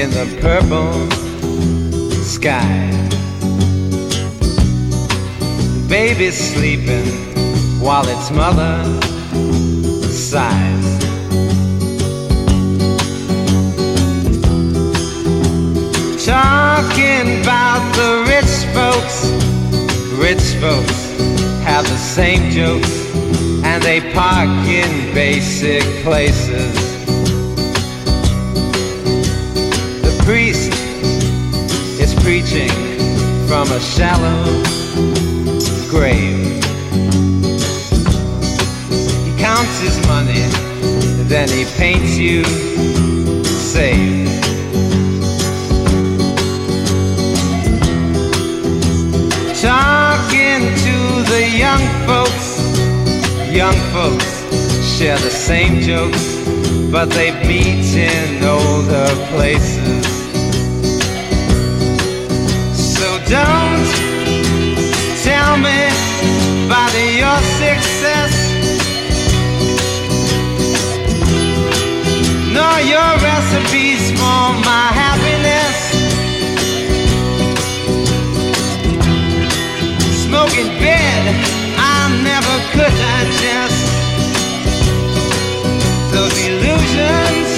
in the purple sky. Baby's sleeping while its mother sighs. Talking about the rich folks, rich folks have the same jokes and they park in basic places. Priest is preaching from a shallow grave. He counts his money, then he paints you safe. Talking to the young folks, young folks share the same jokes, but they meet in older places. Don't tell me about your success, nor your recipes for my happiness. smoking bed I never could digest Those illusions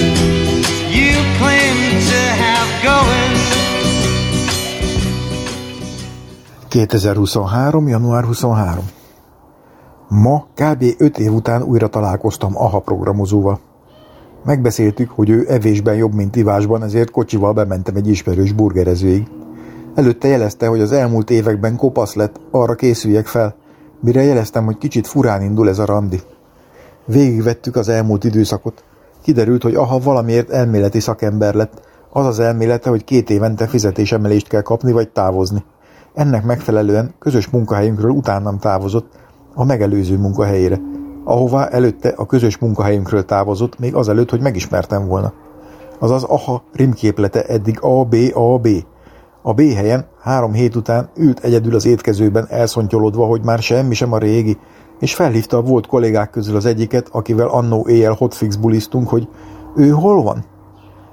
you claim to have going 2023. január 23. Ma kb. 5 év után újra találkoztam AHA programozóval. Megbeszéltük, hogy ő evésben jobb, mint ivásban, ezért kocsival bementem egy ismerős burgerezőig. Előtte jelezte, hogy az elmúlt években kopasz lett, arra készüljek fel, mire jeleztem, hogy kicsit furán indul ez a randi. Végigvettük az elmúlt időszakot. Kiderült, hogy aha valamiért elméleti szakember lett, az az elmélete, hogy két évente fizetésemelést kell kapni vagy távozni. Ennek megfelelően közös munkahelyünkről utánam távozott a megelőző munkahelyére, ahová előtte a közös munkahelyünkről távozott, még azelőtt, hogy megismertem volna. Azaz aha rimképlete eddig A, B, A, B, a B helyen három hét után ült egyedül az étkezőben elszontyolodva, hogy már semmi sem a régi, és felhívta a volt kollégák közül az egyiket, akivel annó éjjel hotfix bulisztunk, hogy ő hol van?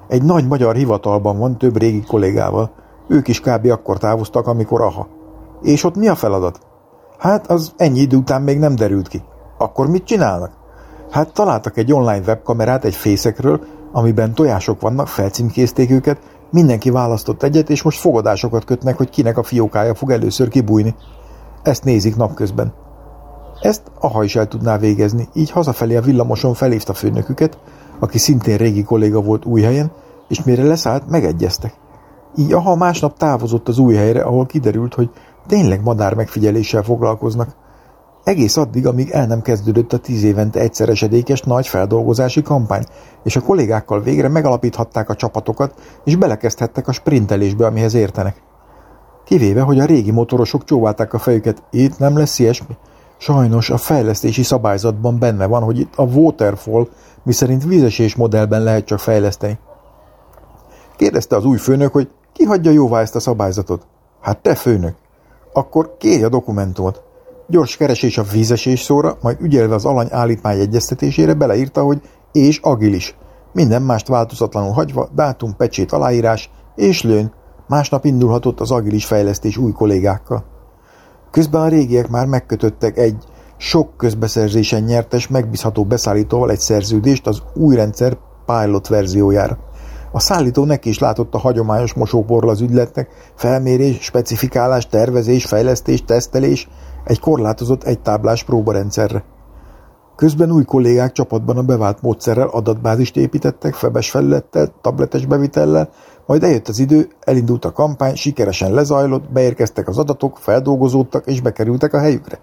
Egy nagy magyar hivatalban van több régi kollégával. Ők is kb. akkor távoztak, amikor aha. És ott mi a feladat? Hát az ennyi idő után még nem derült ki. Akkor mit csinálnak? Hát találtak egy online webkamerát egy fészekről, amiben tojások vannak, felcímkézték őket, Mindenki választott egyet, és most fogadásokat kötnek, hogy kinek a fiókája fog először kibújni. Ezt nézik napközben. Ezt Aha is el tudná végezni, így hazafelé a villamoson felhívta főnöküket, aki szintén régi kolléga volt új helyen, és mire leszállt, megegyeztek. Így Aha másnap távozott az új helyre, ahol kiderült, hogy tényleg madár megfigyeléssel foglalkoznak. Egész addig, amíg el nem kezdődött a tíz évente egyszer esedékes nagy feldolgozási kampány, és a kollégákkal végre megalapíthatták a csapatokat, és belekezdhettek a sprintelésbe, amihez értenek. Kivéve, hogy a régi motorosok csóválták a fejüket, itt nem lesz ilyesmi. Sajnos a fejlesztési szabályzatban benne van, hogy itt a waterfall, miszerint vízesés modellben lehet csak fejleszteni. Kérdezte az új főnök, hogy ki hagyja jóvá ezt a szabályzatot? Hát te főnök. Akkor kérj a dokumentumot. Gyors keresés a vízesés szóra, majd ügyelve az alany állítmány egyeztetésére beleírta, hogy és agilis. Minden mást változatlanul hagyva, dátum, pecsét, aláírás és lőn. Másnap indulhatott az agilis fejlesztés új kollégákkal. Közben a régiek már megkötöttek egy sok közbeszerzésen nyertes, megbízható beszállítóval egy szerződést az új rendszer pilot verziójára. A szállító neki is látott a hagyományos mosóporral az ügyletnek, felmérés, specifikálás, tervezés, fejlesztés, tesztelés, egy korlátozott egytáblás próbarendszerre. Közben új kollégák csapatban a bevált módszerrel adatbázist építettek, febes felülettel, tabletes bevitellel, majd eljött az idő, elindult a kampány, sikeresen lezajlott, beérkeztek az adatok, feldolgozódtak és bekerültek a helyükre.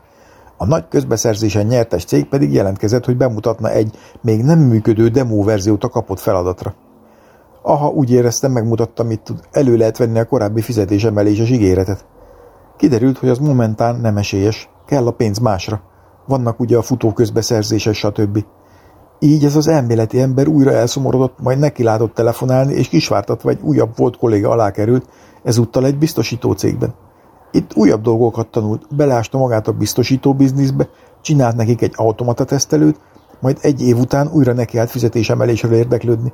A nagy közbeszerzésen nyertes cég pedig jelentkezett, hogy bemutatna egy még nem működő demo verziót a kapott feladatra. Aha, úgy éreztem, megmutatta, mit tud. Elő lehet venni a korábbi fizetésemeléses ígéretet. Kiderült, hogy az momentán nem esélyes, kell a pénz másra. Vannak ugye a futóközbeszerzéses, stb. Így ez az elméleti ember újra elszomorodott, majd neki látott telefonálni, és kisvártatva egy újabb volt kolléga alá került, ezúttal egy biztosító cégben. Itt újabb dolgokat tanult, beleásta magát a biztosító bizniszbe, csinált nekik egy automata tesztelőt, majd egy év után újra neki állt fizetésemelésről érdeklődni.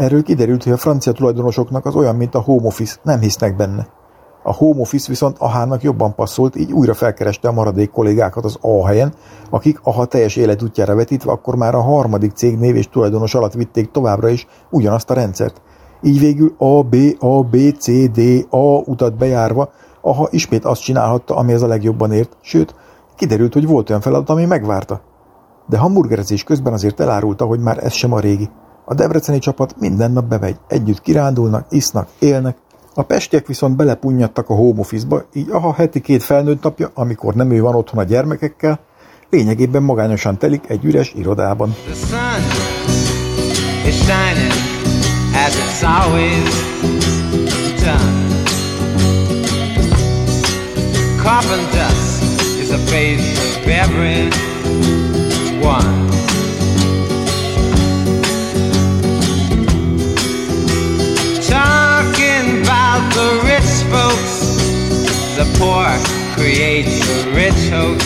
Erről kiderült, hogy a francia tulajdonosoknak az olyan, mint a home office, nem hisznek benne. A home office viszont Ahának jobban passzolt, így újra felkereste a maradék kollégákat az A helyen, akik Aha teljes életútjára vetítve akkor már a harmadik cég név és tulajdonos alatt vitték továbbra is ugyanazt a rendszert. Így végül A, B, A, B, C, D, A utat bejárva, Aha ismét azt csinálhatta, ami az a legjobban ért, sőt, kiderült, hogy volt olyan feladat, ami megvárta. De hamburgerezés közben azért elárulta, hogy már ez sem a régi. A debreceni csapat minden nap bemegy, együtt kirándulnak, isznak, élnek, a pestiek viszont belepunnyadtak a home office-ba, így aha heti két felnőtt napja, amikor nem ő van otthon a gyermekekkel, lényegében magányosan telik egy üres irodában. Carbon dust is a face of everyone. the The poor create the rich hoax,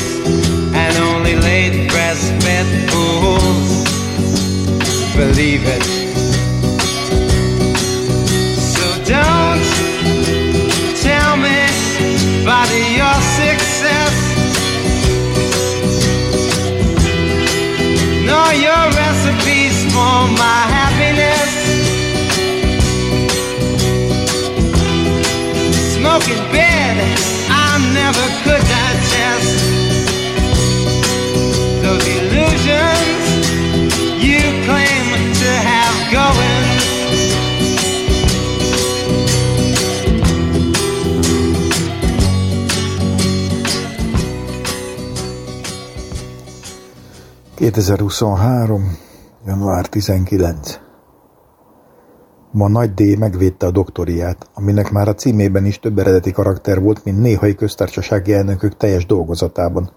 and only late breastfed fools believe it. So don't tell me about your success, nor your recipes for my happiness. smoking bed I never could digest. Those illusions you claim to have going. ...2023. január 19. Ma Nagy D megvédte a doktoriát, aminek már a címében is több eredeti karakter volt, mint néhai köztársasági elnökök teljes dolgozatában.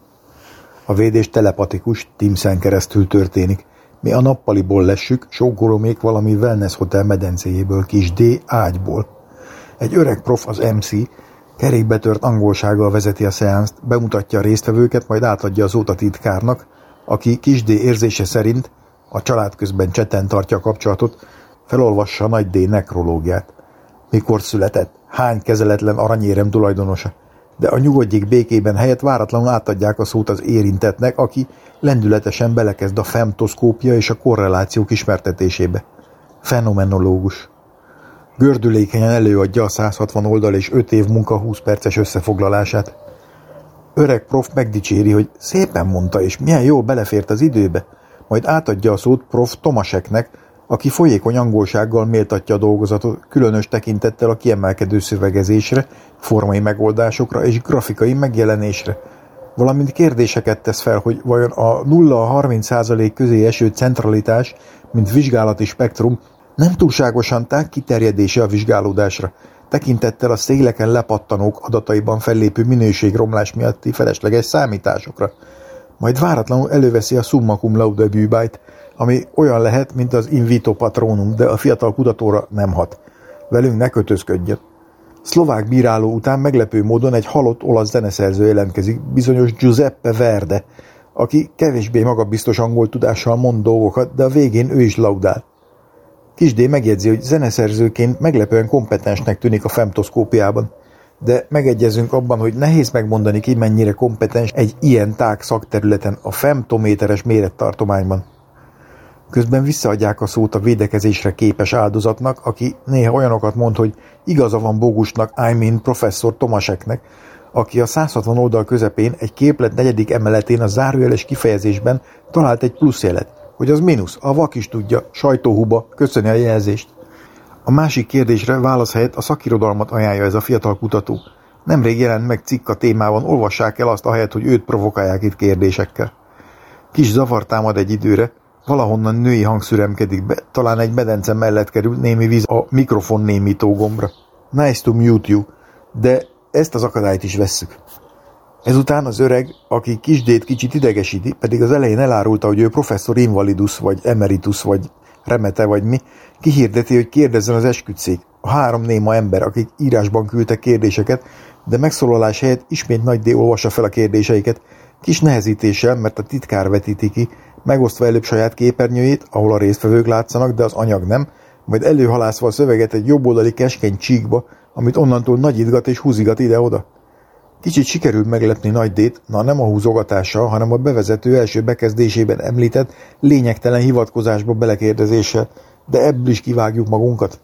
A védés telepatikus, Timszen keresztül történik. Mi a nappaliból lessük, sógoromék valami wellness hotel medencéjéből, kis D ágyból. Egy öreg prof, az MC, kerékbetört angolsággal vezeti a szeánszt, bemutatja a résztvevőket, majd átadja az óta titkárnak, aki kis D érzése szerint a család közben cseten tartja a kapcsolatot, Felolvassa a Nagy D nekrológiát. Mikor született? Hány kezeletlen aranyérem tulajdonosa? De a nyugodjék békében helyett váratlanul átadják a szót az érintetnek, aki lendületesen belekezd a femtoszkópia és a korrelációk ismertetésébe. Fenomenológus. Gördülékenyen előadja a 160 oldal és 5 év munka 20 perces összefoglalását. Öreg prof megdicséri, hogy szépen mondta, és milyen jól belefért az időbe, majd átadja a szót prof Tomaseknek, aki folyékony angolsággal méltatja a dolgozatot, különös tekintettel a kiemelkedő szövegezésre, formai megoldásokra és grafikai megjelenésre, valamint kérdéseket tesz fel, hogy vajon a 0-30% közé eső centralitás, mint vizsgálati spektrum nem túlságosan tág kiterjedése a vizsgálódásra, tekintettel a széleken lepattanók adataiban fellépő minőségromlás miatti felesleges számításokra. Majd váratlanul előveszi a summa cum laude bűbájt, ami olyan lehet, mint az in vitro patronum, de a fiatal kutatóra nem hat. Velünk ne kötözködjön. Szlovák bíráló után meglepő módon egy halott olasz zeneszerző jelentkezik, bizonyos Giuseppe Verde, aki kevésbé magabiztos angol tudással mond dolgokat, de a végén ő is laudál. Kisdé megjegyzi, hogy zeneszerzőként meglepően kompetensnek tűnik a femtoszkópiában, de megegyezünk abban, hogy nehéz megmondani ki, mennyire kompetens egy ilyen tág szakterületen a femtométeres mérettartományban. Közben visszaadják a szót a védekezésre képes áldozatnak, aki néha olyanokat mond, hogy igaza van Bogusnak, I mean professzor Tomaseknek, aki a 160 oldal közepén egy képlet negyedik emeletén a zárójeles kifejezésben talált egy pluszjelet, hogy az mínusz, a vak is tudja, sajtóhuba, köszöni a jelzést. A másik kérdésre válasz helyett a szakirodalmat ajánlja ez a fiatal kutató. Nemrég jelent meg cikk a témában, olvassák el azt ahelyett, hogy őt provokálják itt kérdésekkel. Kis zavar támad egy időre, Valahonnan női hang szüremkedik be, talán egy medence mellett kerül némi víz a mikrofon némító gombra. Nice to mute you, de ezt az akadályt is vesszük. Ezután az öreg, aki kisdét kicsit idegesíti, pedig az elején elárulta, hogy ő professzor invalidus, vagy emeritus, vagy remete, vagy mi, kihirdeti, hogy kérdezzen az esküdszék. A három néma ember, akik írásban küldtek kérdéseket, de megszólalás helyett ismét Nagy D olvassa fel a kérdéseiket, kis nehezítéssel, mert a titkár vetíti ki, megosztva előbb saját képernyőjét, ahol a résztvevők látszanak, de az anyag nem, majd előhalászva a szöveget egy jobboldali keskeny csíkba, amit onnantól nagyítgat és húzigat ide-oda. Kicsit sikerült meglepni Nagy Dét, na nem a húzogatással, hanem a bevezető első bekezdésében említett lényegtelen hivatkozásba belekérdezéssel, de ebből is kivágjuk magunkat.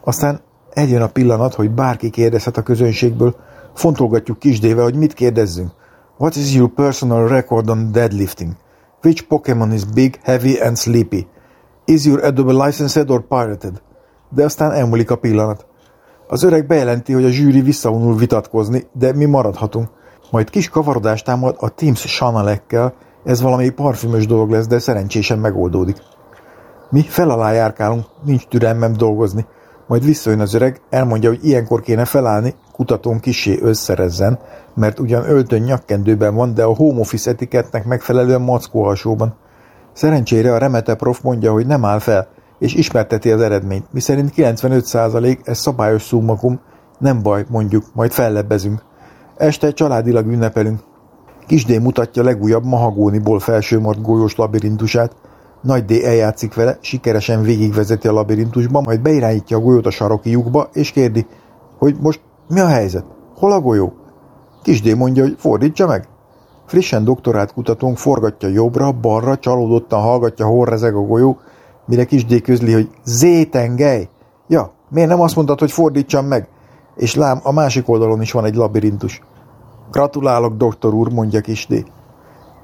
Aztán eljön a pillanat, hogy bárki kérdezhet a közönségből, fontolgatjuk kisdével, hogy mit kérdezzünk. What is your personal record on deadlifting? Which Pokémon is big, heavy and sleepy? Is your Adobe licensed or pirated? De aztán elmúlik a pillanat. Az öreg bejelenti, hogy a zsűri visszavonul vitatkozni, de mi maradhatunk. Majd kis kavarodást támad a Teams Chanelekkel, ez valami parfümös dolog lesz, de szerencsésen megoldódik. Mi fel alá járkálunk, nincs türelmem dolgozni. Majd visszajön az öreg, elmondja, hogy ilyenkor kéne felállni, kutatón kisé összerezzen, mert ugyan öltön nyakkendőben van, de a home office etikettnek megfelelően mackóhasóban. Szerencsére a remete prof mondja, hogy nem áll fel, és ismerteti az eredményt, miszerint 95% ez szabályos szummakum, nem baj, mondjuk, majd fellebbezünk. Este családilag ünnepelünk. Kisdé mutatja legújabb mahagóniból felsőmart golyós labirintusát, nagy D eljátszik vele, sikeresen végigvezeti a labirintusba, majd beirányítja a golyót a saroki lyukba, és kérdi, hogy most mi a helyzet? Hol a golyó? Kisdé mondja, hogy fordítsa meg. Frissen doktorát kutatónk forgatja jobbra, balra, csalódottan hallgatja, hol rezeg a golyó, mire Kisdé közli, hogy zétengely. Ja, miért nem azt mondtad, hogy fordítsam meg? És lám, a másik oldalon is van egy labirintus. Gratulálok, doktor úr, mondja Kisdé.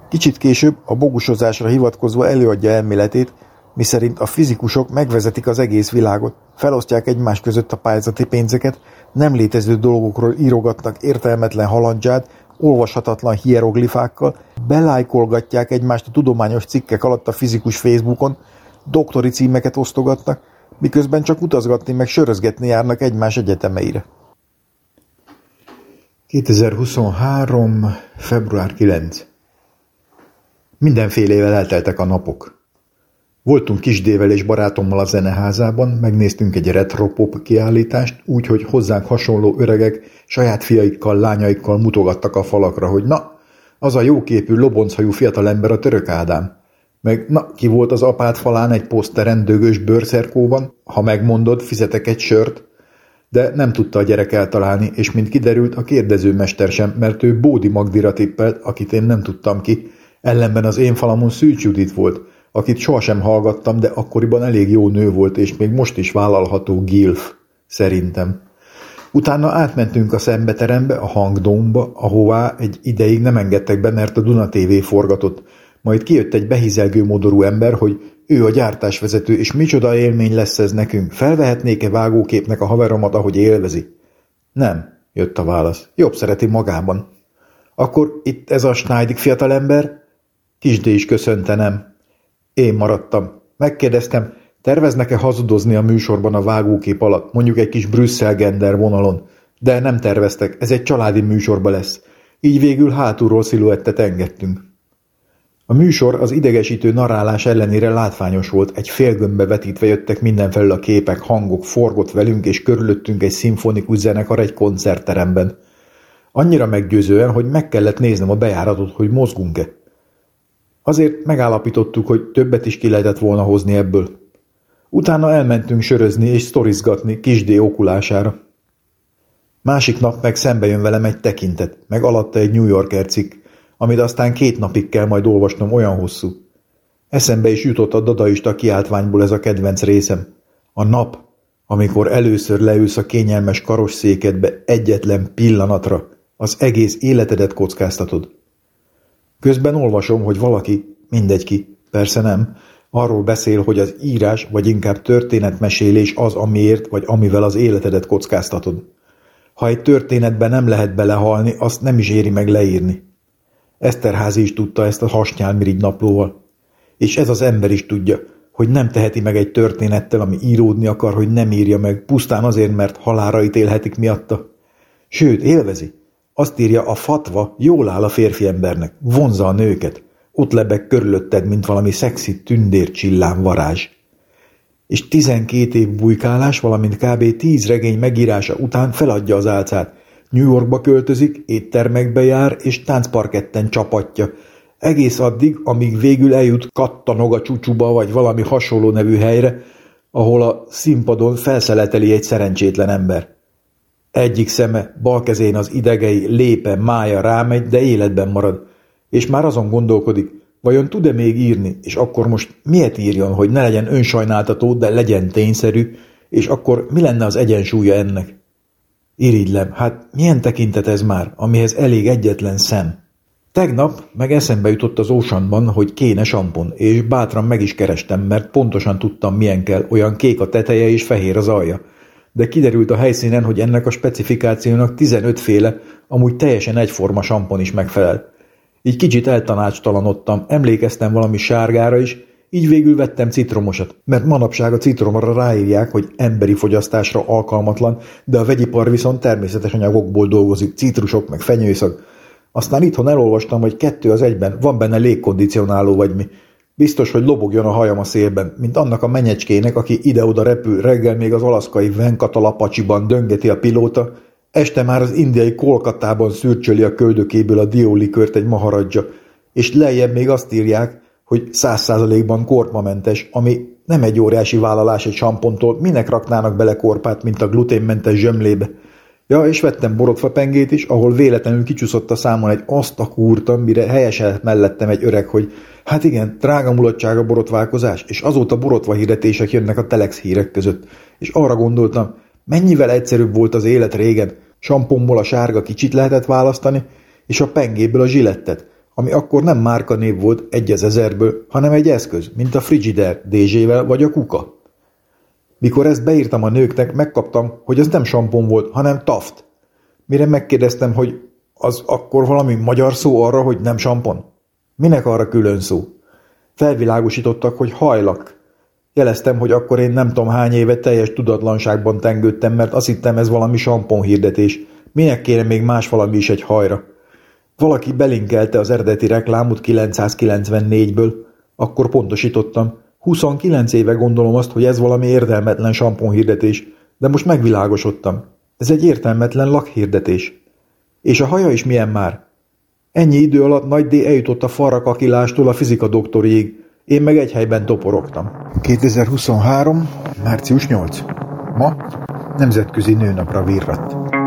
Kicsit később a bogusozásra hivatkozva előadja elméletét, miszerint a fizikusok megvezetik az egész világot, felosztják egymás között a pályázati pénzeket, nem létező dolgokról írogatnak értelmetlen halandzsát, olvashatatlan hieroglifákkal, belájkolgatják egymást a tudományos cikkek alatt a fizikus Facebookon, doktori címeket osztogatnak, miközben csak utazgatni meg sörözgetni járnak egymás egyetemeire. 2023. február 9. Mindenfélével elteltek a napok. Voltunk Kisdével és barátommal a zeneházában, megnéztünk egy retropop kiállítást, úgyhogy hozzánk hasonló öregek saját fiaikkal, lányaikkal mutogattak a falakra, hogy na, az a jóképű, lobonchajú fiatalember a török Ádám. Meg na, ki volt az apád falán egy poszteren dögös bőrszerkóban, ha megmondod, fizetek egy sört, de nem tudta a gyerek eltalálni, és mint kiderült, a kérdezőmester sem, mert ő Bódi Magdira tippelt, akit én nem tudtam ki, ellenben az én falamon Szűcs Judit volt, akit sohasem hallgattam, de akkoriban elég jó nő volt, és még most is vállalható gilf, szerintem. Utána átmentünk a szembeterembe, a hangdomba, ahová egy ideig nem engedtek be, mert a Duna TV forgatott. Majd kijött egy behizelgő modorú ember, hogy ő a gyártásvezető, és micsoda élmény lesz ez nekünk. Felvehetnék-e vágóképnek a haveromat, ahogy élvezi? Nem, jött a válasz. Jobb szereti magában. Akkor itt ez a Schneidig fiatalember? Kisdé is köszönte nem. Én maradtam. Megkérdeztem, terveznek-e hazudozni a műsorban a vágókép alatt, mondjuk egy kis Brüsszel-gender vonalon. De nem terveztek, ez egy családi műsorba lesz. Így végül hátulról sziluettet engedtünk. A műsor az idegesítő narrálás ellenére látványos volt, egy félgömbbe vetítve jöttek mindenfelől a képek, hangok, forgott velünk és körülöttünk egy szimfonikus zenekar egy koncertteremben. Annyira meggyőzően, hogy meg kellett néznem a bejáratot, hogy mozgunk-e. Azért megállapítottuk, hogy többet is ki lehetett volna hozni ebből. Utána elmentünk sörözni és sztorizgatni kisdé okulására. Másik nap meg szembe jön velem egy tekintet, meg alatta egy New Yorker cikk, amit aztán két napig kell majd olvasnom olyan hosszú. Eszembe is jutott a dadaista kiáltványból ez a kedvenc részem. A nap, amikor először leülsz a kényelmes karosszékedbe egyetlen pillanatra, az egész életedet kockáztatod. Közben olvasom, hogy valaki, mindegy ki, persze nem, arról beszél, hogy az írás vagy inkább történetmesélés az, amiért vagy amivel az életedet kockáztatod. Ha egy történetben nem lehet belehalni, azt nem is éri meg leírni. Eszterházi is tudta ezt a hasnyálmirigy naplóval. És ez az ember is tudja, hogy nem teheti meg egy történettel, ami íródni akar, hogy nem írja meg, pusztán azért, mert halára ítélhetik miatta. Sőt, élvezi. Azt írja, a fatva jól áll a férfi embernek, vonza a nőket. Ott lebeg körülötted, mint valami szexi tündér csillám varázs. És tizenkét év bujkálás, valamint kb. tíz regény megírása után feladja az álcát. New Yorkba költözik, éttermekbe jár, és táncparketten csapatja. Egész addig, amíg végül eljut Kattanoga csúcsúba, vagy valami hasonló nevű helyre, ahol a színpadon felszeleteli egy szerencsétlen ember. Egyik szeme, bal kezén az idegei, lépe, mája rámegy, de életben marad, és már azon gondolkodik, vajon tud-e még írni, és akkor most miért írjon, hogy ne legyen önsajnáltató, de legyen tényszerű, és akkor mi lenne az egyensúlya ennek? Irigylem, hát milyen tekintet ez már, amihez elég egyetlen szem? Tegnap meg eszembe jutott az ósanban, hogy kéne sampon, és bátran meg is kerestem, mert pontosan tudtam, milyen kell, olyan kék a teteje és fehér az alja. De kiderült a helyszínen, hogy ennek a specifikációnak 15 féle, amúgy teljesen egyforma sampon is megfelel. Így kicsit eltanácstalanodtam, emlékeztem valami sárgára is, így végül vettem citromosat, mert manapság a citromra ráírják, hogy emberi fogyasztásra alkalmatlan, de a vegyipar viszont természetes anyagokból dolgozik, citrusok meg fenyőszag. Aztán itthon elolvastam, hogy kettő az egyben, van benne légkondicionáló vagy mi. Biztos, hogy lobogjon a hajam a szélben, mint annak a menyecskének, aki ide-oda repül, reggel még az alaszkai Venkatalapacsiban döngeti a pilóta, este már az indiai Kolkatában szürcsöli a köldökéből a diólikört egy maharadja, és lejjebb még azt írják, hogy száz százalékban korpamentes, ami nem egy óriási vállalás egy sampontól, minek raknának bele korpát, mint a gluténmentes zsömlébe. Ja, és vettem borotfapengét is, ahol véletlenül kicsúszott a számon egy azt a kúrtam, mire helyeselt mellettem egy öreg, hogy hát igen, drága mulatság a borotválkozás, és azóta borotva hirdetések jönnek a telex hírek között. És arra gondoltam, mennyivel egyszerűbb volt az élet régen, samponból a sárga kicsit lehetett választani, és a pengéből a zsilettet, ami akkor nem márkanév volt egy az ezerből, hanem egy eszköz, mint a Frigider, DZ-vel vagy a kuka. Mikor ezt beírtam a nőknek, megkaptam, hogy az nem sampon volt, hanem taft. Mire megkérdeztem, hogy az akkor valami magyar szó arra, hogy nem sampon? Minek arra külön szó? Felvilágosítottak, hogy hajlak. Jeleztem, hogy akkor én nem tudom hány éve teljes tudatlanságban tengődtem, mert azt hittem ez valami sampon hirdetés. Minek kéne még más valami is egy hajra? Valaki belinkelte az eredeti reklámot 994-ből, akkor pontosítottam. 29 éve gondolom azt, hogy ez valami értelmetlen hirdetés, de most megvilágosodtam. Ez egy értelmetlen lakhirdetés. És a haja is milyen már? Ennyi idő alatt Nagy D eljutott a farrakakilástól a fizika doktoriig, én meg egy helyben toporogtam. 2023. március 8. Ma Nemzetközi Nőnapra virratt.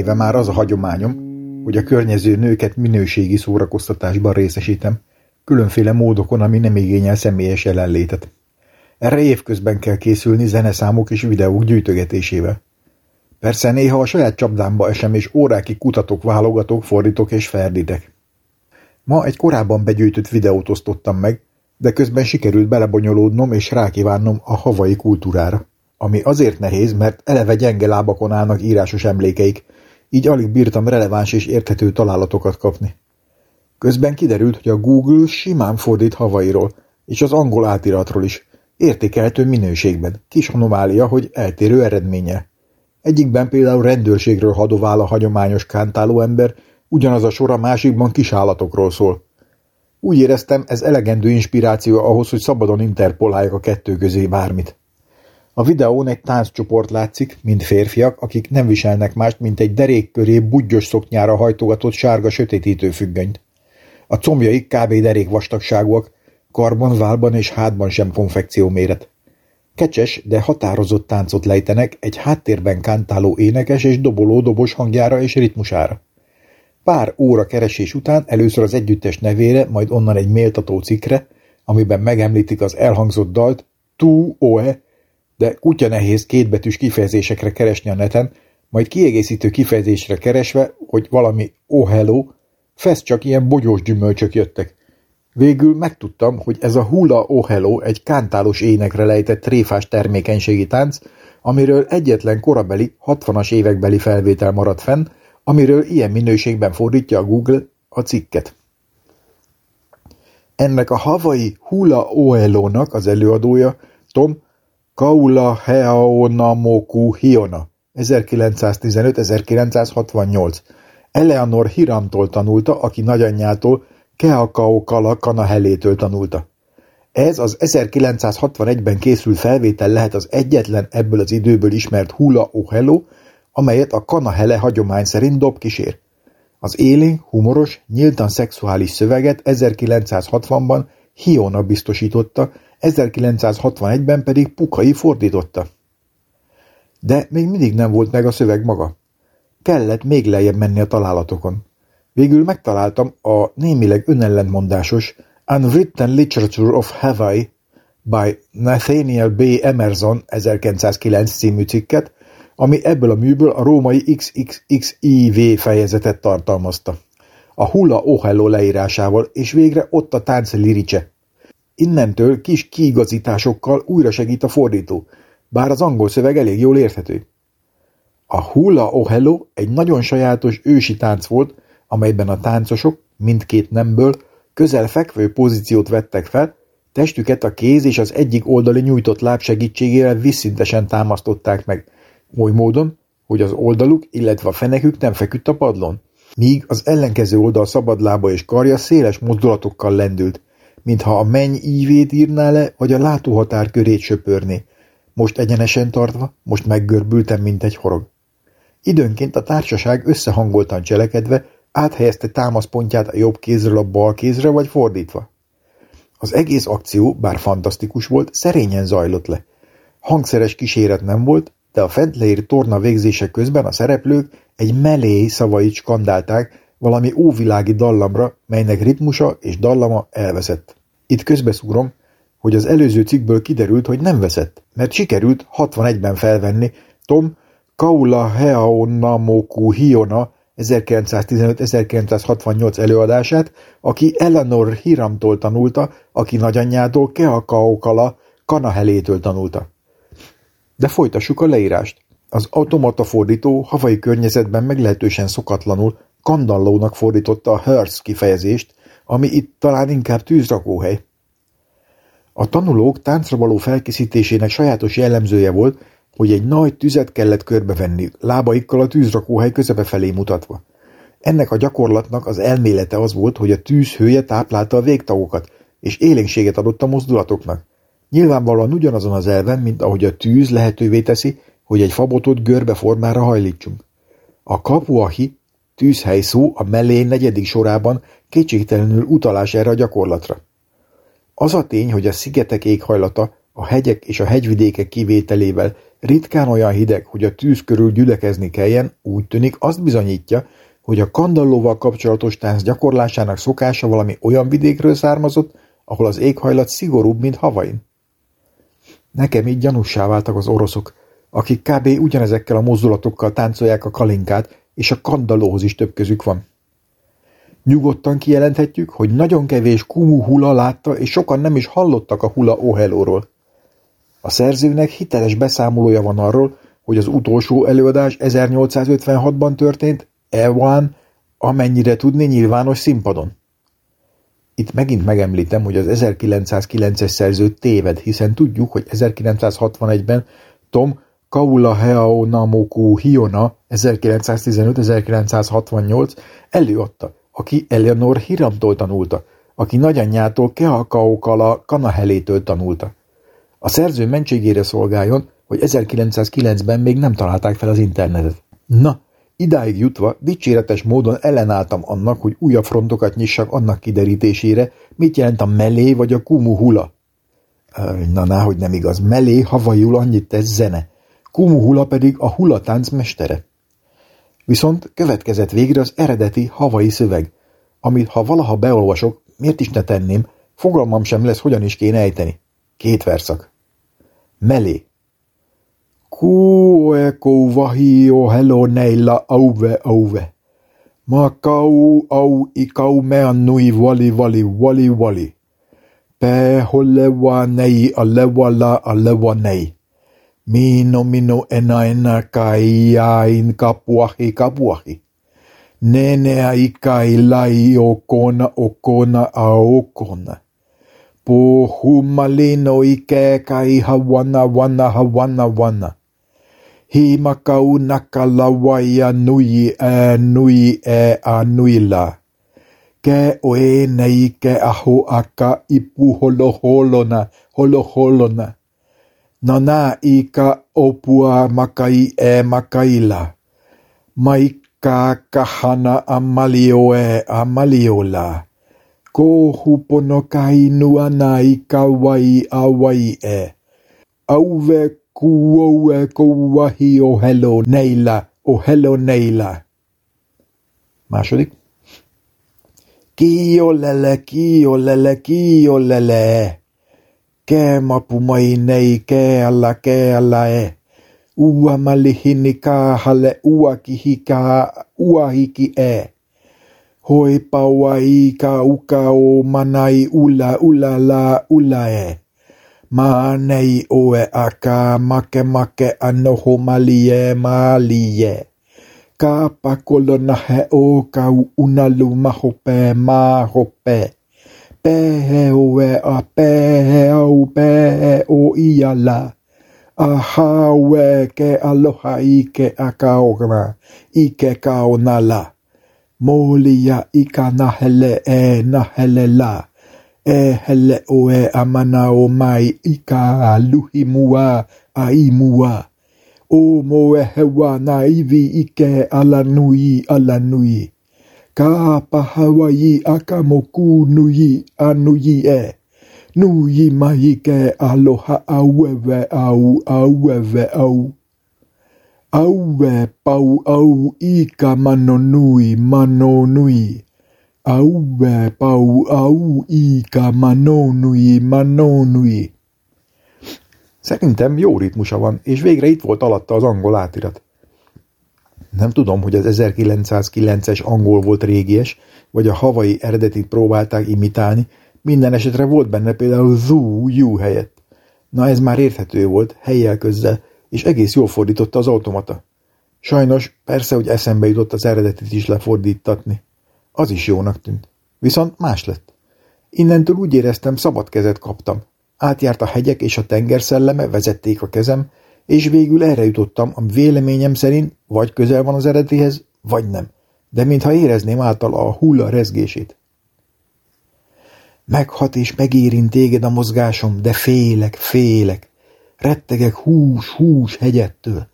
Éve már az a hagyományom, hogy a környező nőket minőségi szórakoztatásban részesítem, különféle módokon, ami nem igényel személyes jelenlétet. Erre évközben kell készülni zeneszámok és videók gyűjtögetésével. Persze néha a saját csapdámba esem, és órákig kutatok, válogatok, fordítok és ferdítek. Ma egy korábban begyűjtött videót osztottam meg, de közben sikerült belebonyolódnom és rákívánnom a havai kultúrára. Ami azért nehéz, mert eleve gyenge lábakon állnak írásos emlékeik, így alig bírtam releváns és érthető találatokat kapni. Közben kiderült, hogy a Google simán fordít havairól, és az angol átiratról is, értékelhető minőségben, kis anomália, hogy eltérő eredménye. Egyikben például rendőrségről hadovál a hagyományos kántáló ember, ugyanaz a sor a másikban kisállatokról szól. Úgy éreztem, ez elegendő inspiráció ahhoz, hogy szabadon interpoláljak a kettő közé bármit. A videón egy tánccsoport látszik, mint férfiak, akik nem viselnek mást, mint egy derék köré budgyos szoknyára hajtogatott sárga sötétítő függönyt. A combjaik kb. derék vastagságúak, karban, válban és hátban sem konfekció méret. Kecses, de határozott táncot lejtenek egy háttérben kántáló énekes és doboló dobos hangjára és ritmusára. Pár óra keresés után először az együttes nevére, majd onnan egy méltató cikkre, amiben megemlítik az elhangzott dalt, Tu Oe, de kutya nehéz kétbetűs kifejezésekre keresni a neten, majd kiegészítő kifejezésre keresve, hogy valami oh hello, fesz csak ilyen bogyós gyümölcsök jöttek. Végül megtudtam, hogy ez a hula oh hello egy kántálós énekre lejtett tréfás termékenységi tánc, amiről egyetlen korabeli, 60-as évekbeli felvétel maradt fenn, amiről ilyen minőségben fordítja a Google a cikket. Ennek a havai Hula Oelo-nak az előadója Tom Kaula Heaonamoku Hiona 1915-1968 Eleanor Hiramtól tanulta, aki nagyanyjától Keakao Kala Kanahelétől tanulta. Ez az 1961-ben készült felvétel lehet az egyetlen ebből az időből ismert Hula Ohelo, amelyet a Kanahele hagyomány szerint dob kísér. Az élénk, humoros, nyíltan szexuális szöveget 1960-ban Hiona biztosította, 1961-ben pedig Pukai fordította. De még mindig nem volt meg a szöveg maga. Kellett még lejjebb menni a találatokon. Végül megtaláltam a némileg önellentmondásos Unwritten Literature of Hawaii by Nathaniel B. Emerson 1909 című cikket, ami ebből a műből a római XXXIV fejezetet tartalmazta. A Hula Ohello leírásával, és végre ott a tánc lirice. Innentől kis kiigazításokkal újra segít a fordító, bár az angol szöveg elég jól érthető. A Hula Ohello egy nagyon sajátos ősi tánc volt, amelyben a táncosok mindkét nemből közel fekvő pozíciót vettek fel, testüket a kéz és az egyik oldali nyújtott láb segítségével visszintesen támasztották meg, oly módon, hogy az oldaluk, illetve a fenekük nem feküdt a padlón, míg az ellenkező oldal szabadlába és karja széles mozdulatokkal lendült, mintha a menny ívét írná le, vagy a látóhatár körét söpörné, most egyenesen tartva, most meggörbültem, mint egy horog. Időnként a társaság összehangoltan cselekedve áthelyezte támaszpontját a jobb kézről a bal kézre, vagy fordítva. Az egész akció, bár fantasztikus volt, szerényen zajlott le. Hangszeres kíséret nem volt, de a fent leírt torna végzése közben a szereplők egy melély szavait skandálták valami óvilági dallamra, melynek ritmusa és dallama elveszett. Itt közbeszúrom, hogy az előző cikkből kiderült, hogy nem veszett, mert sikerült 61-ben felvenni Tom Kaula Heaonamoku Hiona 1915-1968 előadását, aki Eleanor Hiramtól tanulta, aki nagyanyjától Keakaokala Kanahelétől tanulta. De folytassuk a leírást. Az automata fordító havai környezetben meglehetősen szokatlanul kandallónak fordította a Hearst kifejezést, ami itt talán inkább tűzrakóhely. A tanulók táncra való felkészítésének sajátos jellemzője volt, hogy egy nagy tüzet kellett körbevenni, lábaikkal a tűzrakóhely közepe felé mutatva. Ennek a gyakorlatnak az elmélete az volt, hogy a tűz hője táplálta a végtagokat, és élénkséget adott a mozdulatoknak. Nyilvánvalóan ugyanazon az elven, mint ahogy a tűz lehetővé teszi, hogy egy fabotot görbe formára hajlítsunk. A kapuahi tűzhely szó a mellé negyedik sorában kétségtelenül utalás erre a gyakorlatra. Az a tény, hogy a szigetek éghajlata, a hegyek és a hegyvidékek kivételével ritkán olyan hideg, hogy a tűz körül gyülekezni kelljen, úgy tűnik azt bizonyítja, hogy a kandallóval kapcsolatos tánc gyakorlásának szokása valami olyan vidékről származott, ahol az éghajlat szigorúbb, mint Havain. Nekem így gyanussá váltak az oroszok, akik kb. ugyanezekkel a mozdulatokkal táncolják a kalinkát, és a kandallóhoz is több közük van. Nyugodtan kijelenthetjük, hogy nagyon kevés Kumu hula látta, és sokan nem is hallottak a hula ohelóról. A szerzőnek hiteles beszámolója van arról, hogy az utolsó előadás 1856-ban történt, Ewan, amennyire tudni nyilvános színpadon. Itt megint megemlítem, hogy az 1909-es szerző téved, hiszen tudjuk, hogy 1961-ben Tom Kaula Namoku Hiona 1915-1968 előadta, aki Eleanor Hiramtól tanulta, aki nagyanyjától Keakaokala Kanahelétől tanulta. A szerző mentségére szolgáljon, hogy 1909-ben még nem találták fel az internetet. Na, idáig jutva dicséretes módon ellenálltam annak, hogy újabb frontokat nyissak annak kiderítésére, mit jelent a melé vagy a kumu hula. Na, ná, hogy nem igaz. Melé havaiul annyit tesz zene. Kumu hula pedig a hulatánc mestere. Viszont következett végre az eredeti havai szöveg, amit ha valaha beolvasok, miért is ne tenném, fogalmam sem lesz, hogyan is kéne ejteni. Két verszak. Melé. Kueko vahio hello neilla auve auve. Ma kau au ikau mea nui vali vali vali vali. Pe holewa nei alewa la alewa nei. mino mino ena ena ka ia in kapuahi kapuahi. Nenea i ka ilai o kona o kona a o kona. Po humalino i kēka i hawana wana hawana wana. Hi makau naka lawa i anui e nui e a nui la. Ke o e nei ke aho aka i puholo holo holona. holo holona. Nana ika opua makai e makaila. Mai ka kahana amalioe amaliola. Ko hupono kai nuana ika wai a wai e. o kuoue neila o hello neila o hello neila. Második. ki kiolele, kiolele. Ke mapu mai nei, ke ala, ke ala e. ua malihini ka hale ua ki hika ua hiki e. Hoi paua i ka uka o manai ula ula la ula e. Ma nei o e a ka make make anoho mali e mali e. Ka pakolo na he o ka unalu mahope mahope. E a pehe au pehe o ia la. a hawe ke aloha i ke a kaogana i ke kao na la. Mōlia i ka nahele e nahele la. E hele o e amana o mai i ka luhi mua a i mua. O mo e hewa na iwi i ke ala nui ala nui. Ka pahawa i a ka moku nui a nui e. Nui mai ke aloha auewe au auewe au. Aue pau au i ka mano nui mano nui. Aue pau au i ka mano nui mano nui. Szerintem jó ritmusa van, és végre itt volt alatta az angol átirat. Nem tudom, hogy az 1909-es angol volt régies, vagy a havai eredetit próbálták imitálni, minden esetre volt benne például zu, you helyett. Na ez már érthető volt, helyjel közzel, és egész jól fordította az automata. Sajnos, persze, hogy eszembe jutott az eredetit is lefordítatni. Az is jónak tűnt. Viszont más lett. Innentől úgy éreztem, szabad kezet kaptam. Átjárt a hegyek és a tenger szelleme, vezették a kezem, és végül erre jutottam, ami véleményem szerint vagy közel van az eredetihez, vagy nem. De mintha érezném által a hulla rezgését. Meghat és megérint téged a mozgásom, de félek, félek. Rettegek hús, hús hegyettől.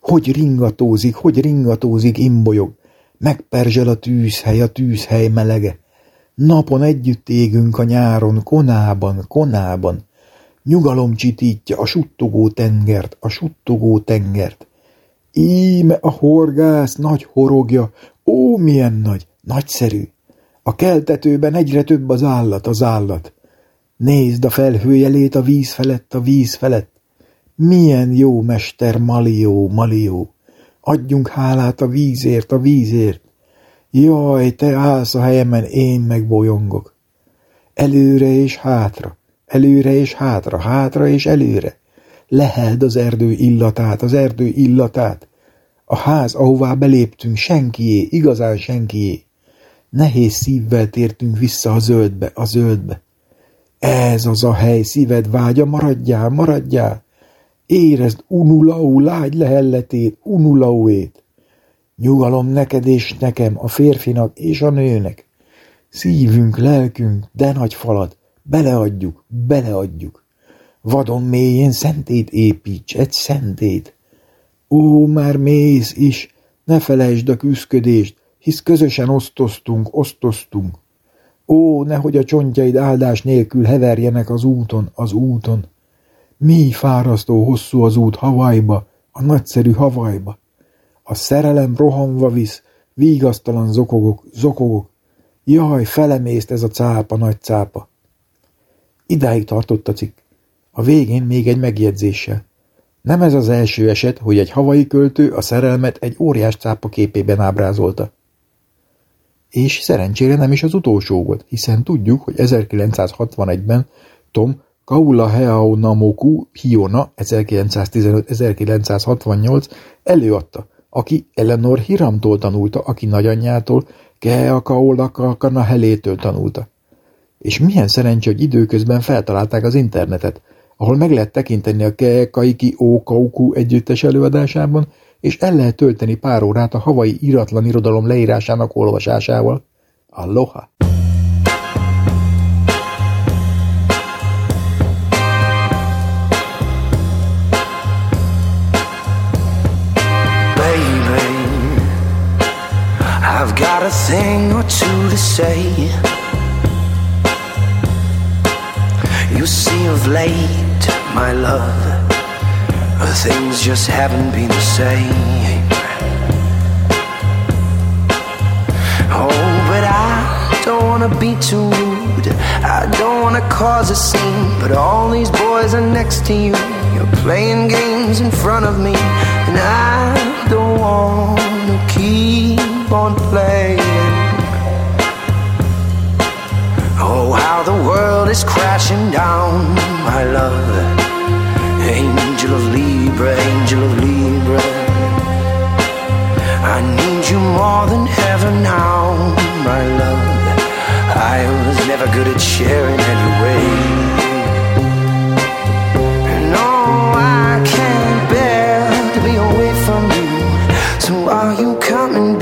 Hogy ringatózik, hogy ringatózik, imbolyog. Megperzsel a tűzhely, a tűzhely melege. Napon együtt égünk a nyáron, konában, konában. Nyugalom csitítja a suttogó tengert, a suttogó tengert. Íme a horgász nagy horogja, ó, milyen nagy, nagyszerű. A keltetőben egyre több az állat, az állat. Nézd a felhőjelét a víz felett, a víz felett. Milyen jó mester Malió, Malió. Adjunk hálát a vízért, a vízért. Jaj, te állsz a helyemen, én meg bolyongok. Előre és hátra, előre és hátra, hátra és előre. Leheld az erdő illatát, az erdő illatát. A ház, ahová beléptünk, senkié, igazán senkié. Nehéz szívvel tértünk vissza a zöldbe, a zöldbe. Ez az a hely, szíved vágya, maradjál, maradjál. Érezd unulau lágy lehelletét, unulauét. Nyugalom neked és nekem, a férfinak és a nőnek. Szívünk, lelkünk, de nagy falat, beleadjuk, beleadjuk. Vadon mélyén szentét építs, egy szentét. Ó, már mész is, ne felejtsd a küszködést, hisz közösen osztoztunk, osztoztunk. Ó, nehogy a csontjaid áldás nélkül heverjenek az úton, az úton. Mi fárasztó hosszú az út Havajba, a nagyszerű Havajba. A szerelem rohanva visz, vígasztalan zokogok, zokogok. Jaj, felemészt ez a cápa, nagy cápa. Idáig tartott a cikk. A végén még egy megjegyzéssel. Nem ez az első eset, hogy egy havai költő a szerelmet egy óriás cápa képében ábrázolta. És szerencsére nem is az utolsó volt, hiszen tudjuk, hogy 1961-ben Tom Kaula Heao Namoku Hiona 1915-1968 előadta, aki Eleanor Hiramtól tanulta, aki nagyanyjától, Kea Kaola Kakana Helétől tanulta. És milyen szerencsé, hogy időközben feltalálták az internetet, ahol meg lehet tekinteni a Kea Kaiki O Kauku együttes előadásában, és el lehet tölteni pár órát a havai iratlan irodalom leírásának olvasásával. Aloha! I've got a thing or two to say. You see, of late, my love. Things just haven't been the same. Oh, but I don't wanna be too rude. I don't wanna cause a scene. But all these boys are next to you. You're playing games in front of me. And I don't wanna keep on playing. Oh, how the world is crashing down, my love. Angel of Libra, angel of Libra. I need you more than ever now, my love. I was never good at sharing anyway. No, I can't bear to be away from you. So are you coming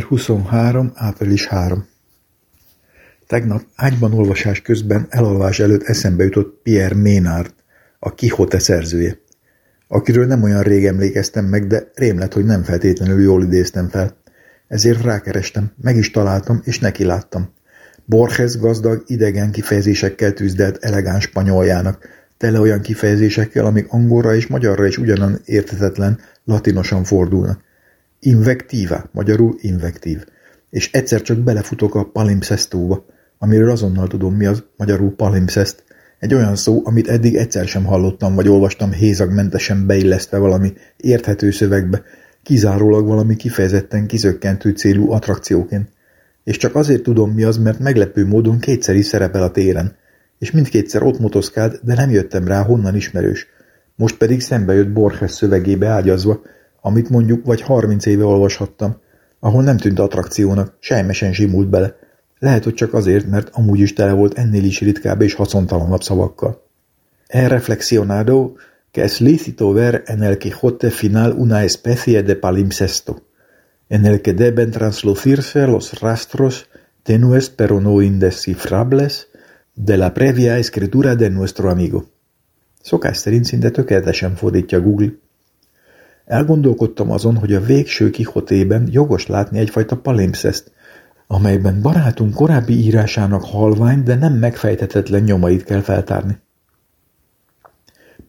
...2023. április 3. Tegnap ágyban olvasás közben elalvás előtt eszembe jutott Pierre Ménard, a Kihote szerzője, akiről nem olyan rég emlékeztem meg, de rém lett, hogy nem feltétlenül jól idéztem fel. Ezért rákerestem, meg is találtam, és neki láttam. Borges gazdag, idegen kifejezésekkel tűzdelt elegáns spanyoljának, tele olyan kifejezésekkel, amik angolra és magyarra is ugyanan értetetlen, latinosan fordulnak. Invektíva, magyarul invektív. És egyszer csak belefutok a palimpszesztóba, amiről azonnal tudom mi az magyarul palimpszeszt. Egy olyan szó, amit eddig egyszer sem hallottam, vagy olvastam hézagmentesen beillesztve valami érthető szövegbe, kizárólag valami kifejezetten kizökkentő célú attrakcióként. És csak azért tudom mi az, mert meglepő módon kétszer is szerepel a téren. és mindkétszer ott motoszkált, de nem jöttem rá, honnan ismerős. Most pedig szembe jött Borges szövegébe ágyazva, amit mondjuk vagy harminc éve olvashattam, ahol nem tűnt attrakciónak, sejmesen zsimult bele. Lehet, hogy csak azért, mert amúgy is tele volt ennél is ritkább és haszontalanabb szavakkal. He reflexionado que es lícito ver en el Quijote final una especie de palimpsesto, en el que deben translucirse los rastros tenues pero no indescifrables de la previa escritura de nuestro amigo. Szokás szerint szinte tökéletesen fordítja Google. Elgondolkodtam azon, hogy a végső kihotében jogos látni egyfajta palimpszeszt, amelyben barátunk korábbi írásának halvány, de nem megfejthetetlen nyomait kell feltárni.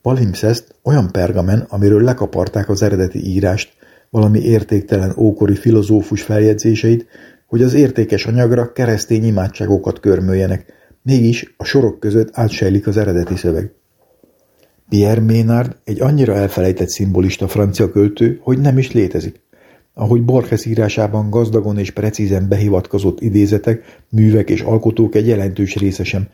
Palimpszeszt olyan pergamen, amiről lekaparták az eredeti írást, valami értéktelen ókori filozófus feljegyzéseit, hogy az értékes anyagra keresztény imádságokat körmöljenek, mégis a sorok között átsejlik az eredeti szöveg. Pierre Ménard egy annyira elfelejtett szimbolista francia költő, hogy nem is létezik. Ahogy Borges írásában gazdagon és precízen behivatkozott idézetek, művek és alkotók egy jelentős része sem,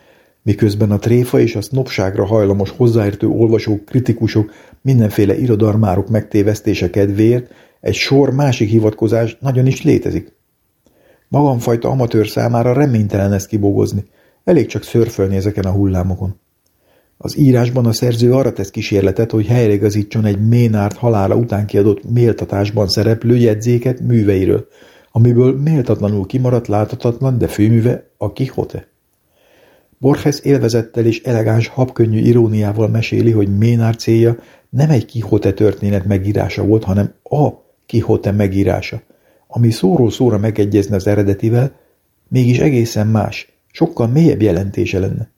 miközben a tréfa és a sznopságra hajlamos hozzáértő olvasók, kritikusok, mindenféle irodalmárok megtévesztése kedvéért egy sor másik hivatkozás nagyon is létezik. Magamfajta amatőr számára reménytelen ezt kibogozni, elég csak szörfölni ezeken a hullámokon. Az írásban a szerző arra tesz kísérletet, hogy helyreigazítson egy Ménárt halála után kiadott méltatásban szereplő jegyzéket műveiről, amiből méltatlanul kimaradt láthatatlan, de főműve a Quixote. Borges élvezettel és elegáns habkönnyű iróniával meséli, hogy Ménár célja nem egy Quixote történet megírása volt, hanem a Quixote megírása, ami szóról szóra megegyezne az eredetivel, mégis egészen más, sokkal mélyebb jelentése lenne.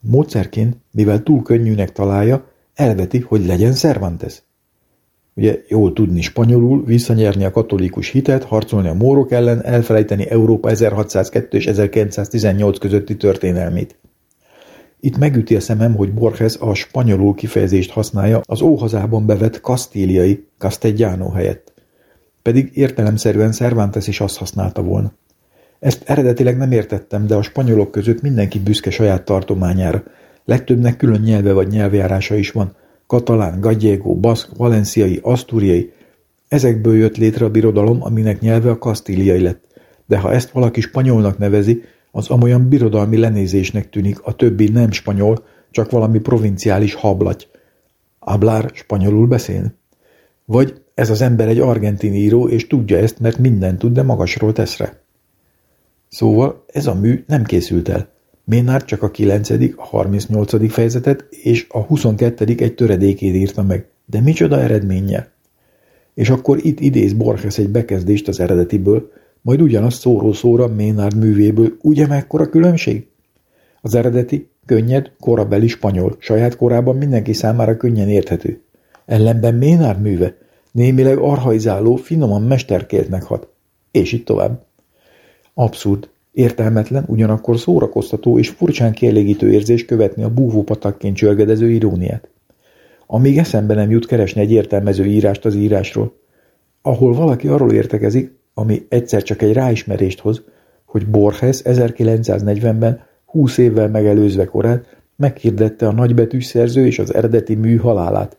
Módszerként, mivel túl könnyűnek találja, elveti, hogy legyen Cervantes. Ugye jól tudni spanyolul, visszanyerni a katolikus hitet, harcolni a mórok ellen, elfelejteni Európa 1602 és 1918 közötti történelmét. Itt megüti a szemem, hogy Borges a spanyolul kifejezést használja az óhazában bevett kasztíliai Castellano helyett. Pedig értelemszerűen Cervantes is azt használta volna. Ezt eredetileg nem értettem, de a spanyolok között mindenki büszke saját tartományára. Legtöbbnek külön nyelve vagy nyelvjárása is van. Katalán, gallego, baszk, valenciai, asztúriai. Ezekből jött létre a birodalom, aminek nyelve a kasztíliai lett. De ha ezt valaki spanyolnak nevezi, az amolyan birodalmi lenézésnek tűnik, a többi nem spanyol, csak valami provinciális hablaty. Ablár spanyolul beszél? Vagy ez az ember egy argentin író, és tudja ezt, mert mindent tud, de magasról teszre. Szóval ez a mű nem készült el. Ménár csak a 9., a 38. fejezetet és a 22. egy töredékét írta meg. De micsoda eredménnyel? És akkor itt idéz Borges egy bekezdést az eredetiből, majd ugyanaz szóról szóra Ménárd művéből. Ugye mekkora különbség? Az eredeti, könnyed, korabeli spanyol, saját korában mindenki számára könnyen érthető. Ellenben Ménárd műve, némileg arhaizáló, finoman mesterkéltnek hat. És itt tovább. Abszurd, értelmetlen, ugyanakkor szórakoztató és furcsán kielégítő érzés követni a búvópatakként csörgedező iróniát. Amíg eszembe nem jut keresni egy értelmező írást az írásról, ahol valaki arról értekezik, ami egyszer csak egy ráismerést hoz, hogy Borges 1940-ben, 20 évvel megelőzve korát, meghirdette a nagybetűs szerző és az eredeti mű halálát,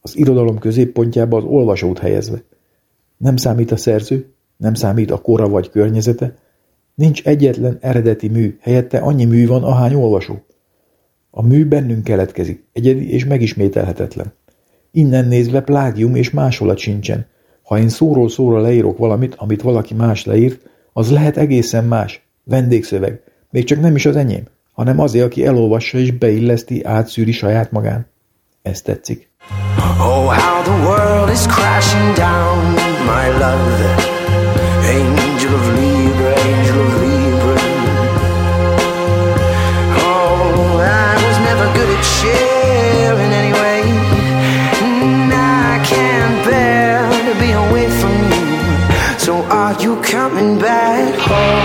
az irodalom középpontjába az olvasót helyezve. Nem számít a szerző, nem számít a kora vagy környezete, Nincs egyetlen eredeti mű, helyette annyi mű van, ahány olvasó. A mű bennünk keletkezik, egyedi és megismételhetetlen. Innen nézve plágium és másolat sincsen. Ha én szóról szóra leírok valamit, amit valaki más leírt, az lehet egészen más, vendégszöveg, még csak nem is az enyém, hanem azért, aki elolvassa és beilleszti, átszűri saját magán. Ez tetszik. Oh, how the world is crashing down, my love, coming back home.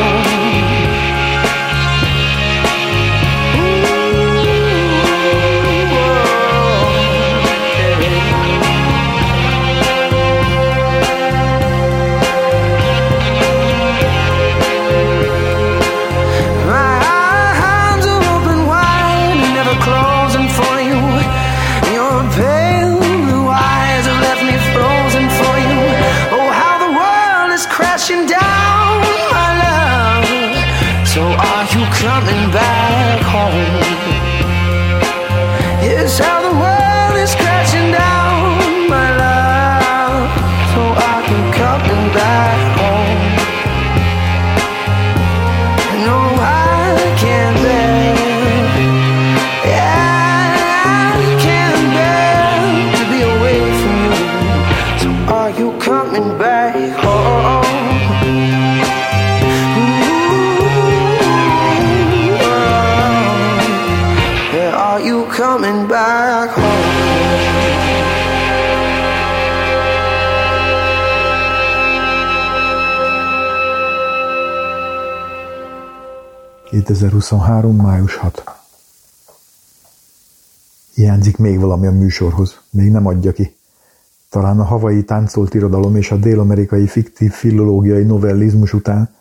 2023. május 6. Hiányzik még valami a műsorhoz, még nem adja ki. Talán a havai táncolt irodalom és a dél-amerikai fiktív filológiai novellizmus után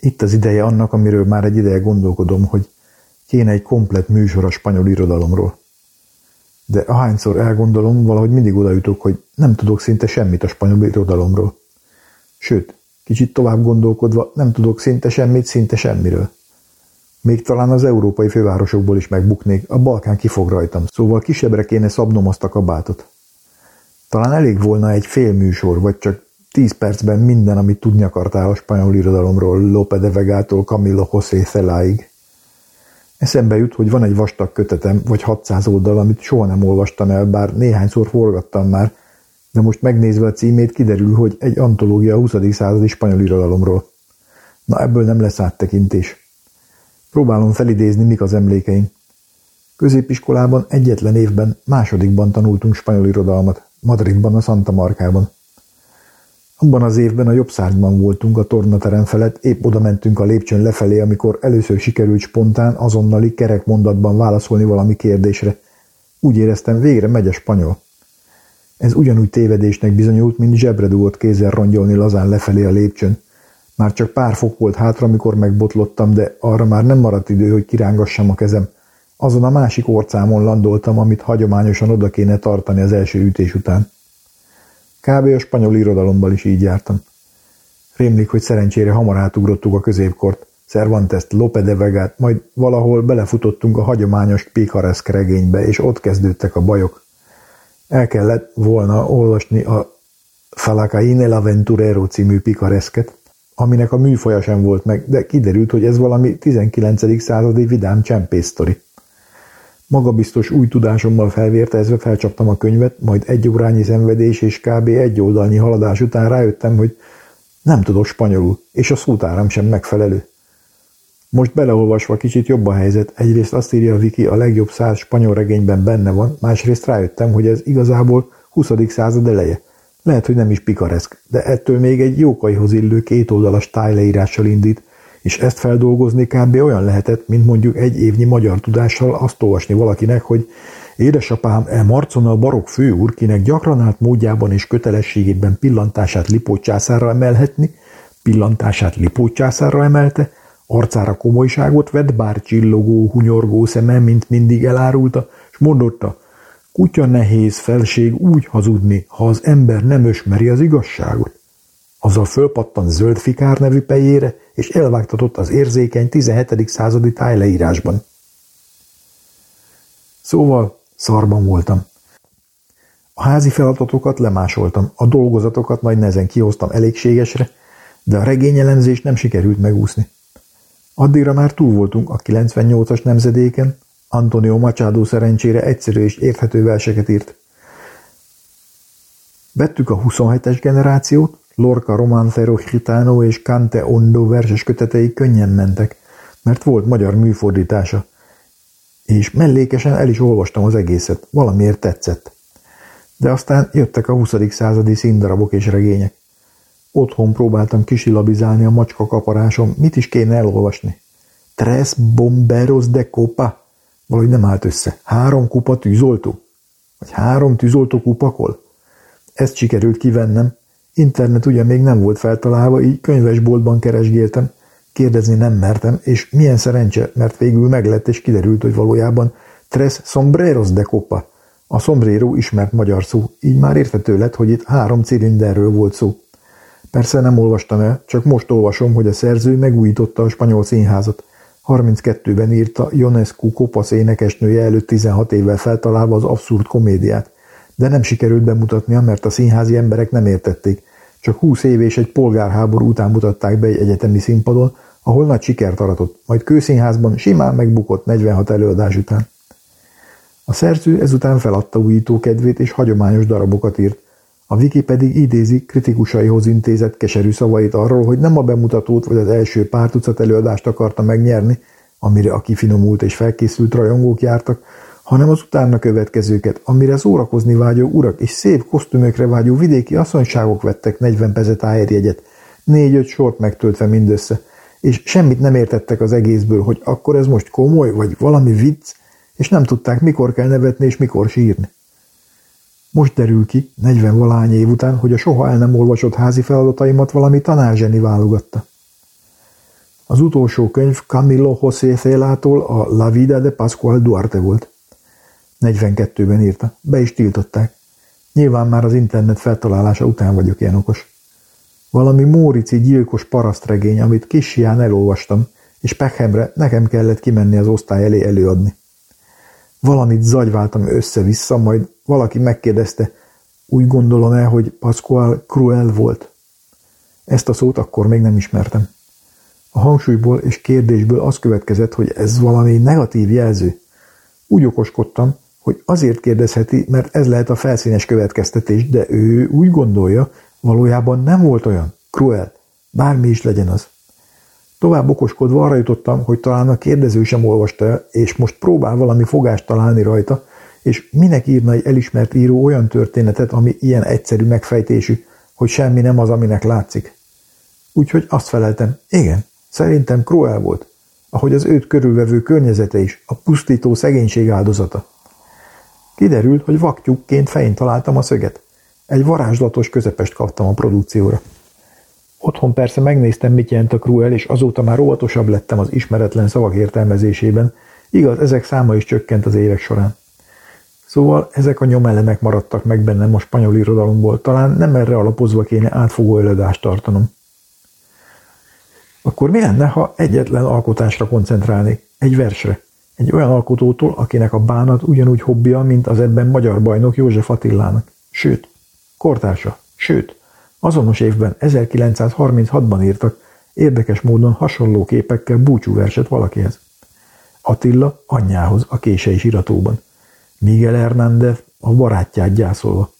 itt az ideje annak, amiről már egy ideje gondolkodom, hogy kéne egy komplet műsor a spanyol irodalomról. De ahányszor elgondolom, valahogy mindig oda jutok, hogy nem tudok szinte semmit a spanyol irodalomról. Sőt, kicsit tovább gondolkodva nem tudok szinte semmit, szinte semmiről. Még talán az európai fővárosokból is megbuknék, a Balkán kifog rajtam, szóval kisebbre kéne szabnom azt a kabátot. Talán elég volna egy fél műsor, vagy csak tíz percben minden, amit tudni akartál a spanyol irodalomról, Lope de Vegától Camilo José Celáig. Eszembe jut, hogy van egy vastag kötetem, vagy 600 oldal, amit soha nem olvastam el, bár néhányszor forgattam már, de most megnézve a címét kiderül, hogy egy antológia a 20. századi spanyol irodalomról. Na ebből nem lesz áttekintés. Próbálom felidézni, mik az emlékeim. Középiskolában egyetlen évben, másodikban tanultunk spanyol irodalmat, Madridban, a Santa Markában. Abban az évben a jobb szárnyban voltunk a tornaterem felett, épp oda mentünk a lépcsőn lefelé, amikor először sikerült spontán, azonnali kerekmondatban válaszolni valami kérdésre. Úgy éreztem, végre megy a spanyol. Ez ugyanúgy tévedésnek bizonyult, mint zsebre dugott kézzel rongyolni lazán lefelé a lépcsőn. Már csak pár fok volt hátra, amikor megbotlottam, de arra már nem maradt idő, hogy kirángassam a kezem. Azon a másik orcámon landoltam, amit hagyományosan oda kéne tartani az első ütés után. Kb. a spanyol irodalomban is így jártam. Rémlik, hogy szerencsére hamar átugrottuk a középkort, Cervantes, Lope de Vegát, majd valahol belefutottunk a hagyományos pikareszk regénybe, és ott kezdődtek a bajok. El kellett volna olvasni a Falacain el Aventurero című pikareszket, aminek a műfaja sem volt meg, de kiderült, hogy ez valami 19. századi vidám csempésztori. Magabiztos új tudásommal felvértezve felcsaptam a könyvet, majd egy órányi szenvedés és kb. egy oldalnyi haladás után rájöttem, hogy nem tudok spanyolul, és a szótáram sem megfelelő. Most beleolvasva kicsit jobb a helyzet, egyrészt azt írja a Viki, a legjobb száz spanyol regényben benne van, másrészt rájöttem, hogy ez igazából 20. század eleje. Lehet, hogy nem is pikareszk, de ettől még egy jókaihoz illő kétoldalas tájleírással indít, és ezt feldolgozni kb. olyan lehetett, mint mondjuk egy évnyi magyar tudással azt olvasni valakinek, hogy édesapám e Marcona barok főúr, kinek gyakran állt módjában és kötelességében pillantását Lipót emelhetni, pillantását Lipót emelte, arcára komolyságot vett, bár csillogó, hunyorgó szeme, mint mindig elárulta, és mondotta, kutya nehéz felség úgy hazudni, ha az ember nem ösmeri az igazságot. Azzal fölpattan zöld fikár nevű pejére, és elvágtatott az érzékeny 17. századi tájleírásban. Szóval szarban voltam. A házi feladatokat lemásoltam, a dolgozatokat nagy nezen kihoztam elégségesre, de a regényelemzést nem sikerült megúszni. Addigra már túl voltunk a 98-as nemzedéken, Antonio Machado szerencsére egyszerű és érthető verseket írt. Vettük a 27-es generációt, Lorca Romanfero Gitano és Cante Ondo verses kötetei könnyen mentek, mert volt magyar műfordítása, és mellékesen el is olvastam az egészet, valamiért tetszett. De aztán jöttek a 20. századi színdarabok és regények. Otthon próbáltam kisilabizálni a macska kaparásom, mit is kéne elolvasni. Tres bomberos de copa? Valahogy nem állt össze. Három kupa tűzoltó? Vagy három tűzoltó kupakol? Ezt sikerült kivennem, Internet ugye még nem volt feltalálva, így könyvesboltban keresgéltem, kérdezni nem mertem, és milyen szerencse, mert végül meglett és kiderült, hogy valójában tres sombreros de copa. A sombrero ismert magyar szó, így már érthető lett, hogy itt három cilinderről volt szó. Persze nem olvastam el, csak most olvasom, hogy a szerző megújította a spanyol színházat. 32-ben írta Ionescu kopasz énekesnője előtt 16 évvel feltalálva az abszurd komédiát, de nem sikerült bemutatnia, mert a színházi emberek nem értették. Csak 20 év és egy polgárháború után mutatták be egy egyetemi színpadon, ahol nagy sikert aratott, majd kőszínházban simán megbukott 46 előadás után. A szerző ezután feladta újító kedvét és hagyományos darabokat írt. A Wiki pedig idézi kritikusaihoz intézett keserű szavait arról, hogy nem a bemutatót vagy az első pár tucat előadást akarta megnyerni, amire a kifinomult és felkészült rajongók jártak, hanem az utána következőket, amire szórakozni vágyó urak és szép kosztümökre vágyó vidéki asszonyságok vettek 40 pezet jegyet, négy-öt sort megtöltve mindössze, és semmit nem értettek az egészből, hogy akkor ez most komoly, vagy valami vicc, és nem tudták, mikor kell nevetni és mikor sírni. Most derül ki, 40 valány év után, hogy a soha el nem olvasott házi feladataimat valami tanárzseni válogatta. Az utolsó könyv Camillo José Célától a La Vida de Pascual Duarte volt. 42-ben írta, be is tiltották. Nyilván már az internet feltalálása után vagyok ilyen okos. Valami Mórici gyilkos parasztregény, amit kisián elolvastam, és Pekhemre nekem kellett kimenni az osztály elé előadni. Valamit zagyváltam össze-vissza, majd valaki megkérdezte, úgy gondolom el, hogy Pascual cruel volt. Ezt a szót akkor még nem ismertem. A hangsúlyból és kérdésből az következett, hogy ez valami negatív jelző. Úgy okoskodtam, hogy azért kérdezheti, mert ez lehet a felszínes következtetés, de ő úgy gondolja, valójában nem volt olyan. Cruel. Bármi is legyen az. Tovább okoskodva arra jutottam, hogy talán a kérdező sem olvasta és most próbál valami fogást találni rajta, és minek írna egy elismert író olyan történetet, ami ilyen egyszerű megfejtésű, hogy semmi nem az, aminek látszik. Úgyhogy azt feleltem, igen, szerintem Cruel volt, ahogy az őt körülvevő környezete is, a pusztító szegénység áldozata. Kiderült, hogy vaktyúkként fején találtam a szöget. Egy varázslatos közepest kaptam a produkcióra. Otthon persze megnéztem, mit jelent a Cruel, és azóta már óvatosabb lettem az ismeretlen szavak értelmezésében, igaz, ezek száma is csökkent az évek során. Szóval ezek a nyomelemek maradtak meg bennem a spanyol irodalomból, talán nem erre alapozva kéne átfogó előadást tartanom. Akkor mi lenne, ha egyetlen alkotásra koncentrálnék, egy versre, egy olyan alkotótól, akinek a bánat ugyanúgy hobbija, mint az ebben magyar bajnok József Attilának. Sőt, kortársa, sőt, Azonos évben, 1936-ban írtak érdekes módon hasonló képekkel búcsúverset valakihez. Attila anyjához a kései iratóban. Miguel Hernández a barátját gyászolva.